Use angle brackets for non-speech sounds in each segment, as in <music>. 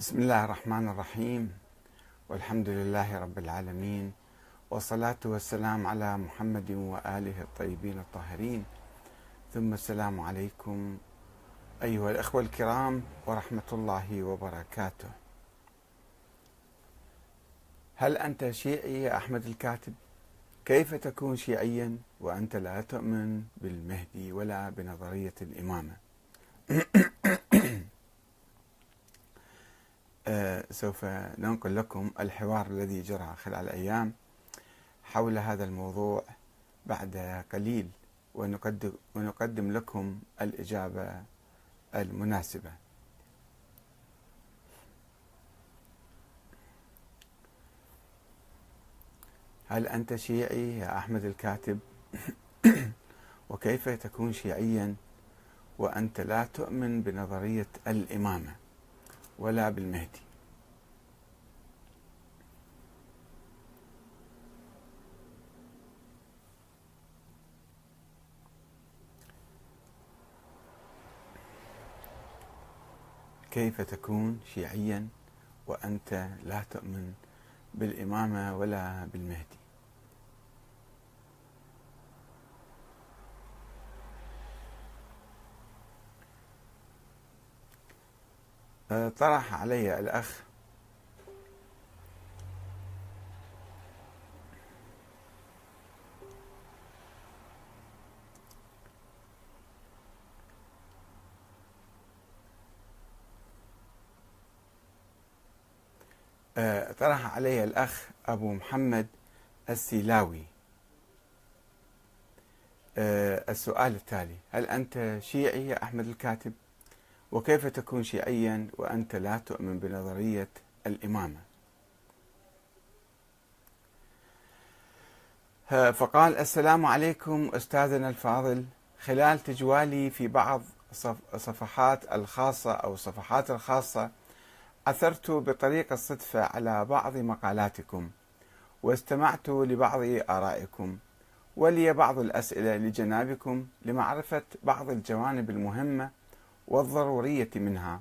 بسم الله الرحمن الرحيم والحمد لله رب العالمين والصلاة والسلام على محمد وآله الطيبين الطاهرين ثم السلام عليكم أيها الأخوة الكرام ورحمة الله وبركاته هل أنت شيعي يا أحمد الكاتب؟ كيف تكون شيعيا وأنت لا تؤمن بالمهدي ولا بنظرية الإمامة؟ آه، سوف ننقل لكم الحوار الذي جرى خلال أيام حول هذا الموضوع بعد قليل ونقدم, ونقدم لكم الإجابة المناسبة. هل أنت شيعي يا أحمد الكاتب؟ <coughs> وكيف تكون شيعيا وأنت لا تؤمن بنظرية الإمامة؟ ولا بالمهدي كيف تكون شيعيا وأنت لا تؤمن بالإمامة ولا بالمهدي؟ طرح علي الأخ أه، طرح علي الأخ أبو محمد السيلاوي أه، السؤال التالي هل أنت شيعي يا أحمد الكاتب؟ وكيف تكون شيعيا وأنت لا تؤمن بنظرية الإمامة؟ فقال السلام عليكم أستاذنا الفاضل. خلال تجوالي في بعض صفحات الخاصة أو الصفحات الخاصة عثرت بطريق الصدفة على بعض مقالاتكم واستمعت لبعض آرائكم ولي بعض الأسئلة لجنابكم لمعرفة بعض الجوانب المهمة والضرورية منها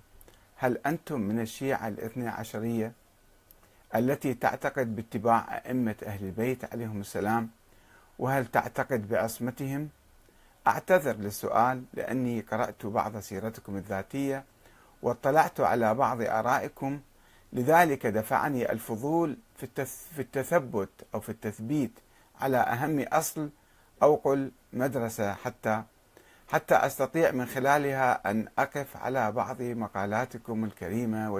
هل أنتم من الشيعة الاثنى عشرية التي تعتقد باتباع أئمة أهل البيت عليهم السلام وهل تعتقد بعصمتهم؟ أعتذر للسؤال لأني قرأت بعض سيرتكم الذاتية واطلعت على بعض آرائكم لذلك دفعني الفضول في التثبت أو في التثبيت على أهم أصل أو قل مدرسة حتى حتى أستطيع من خلالها أن أقف على بعض مقالاتكم الكريمة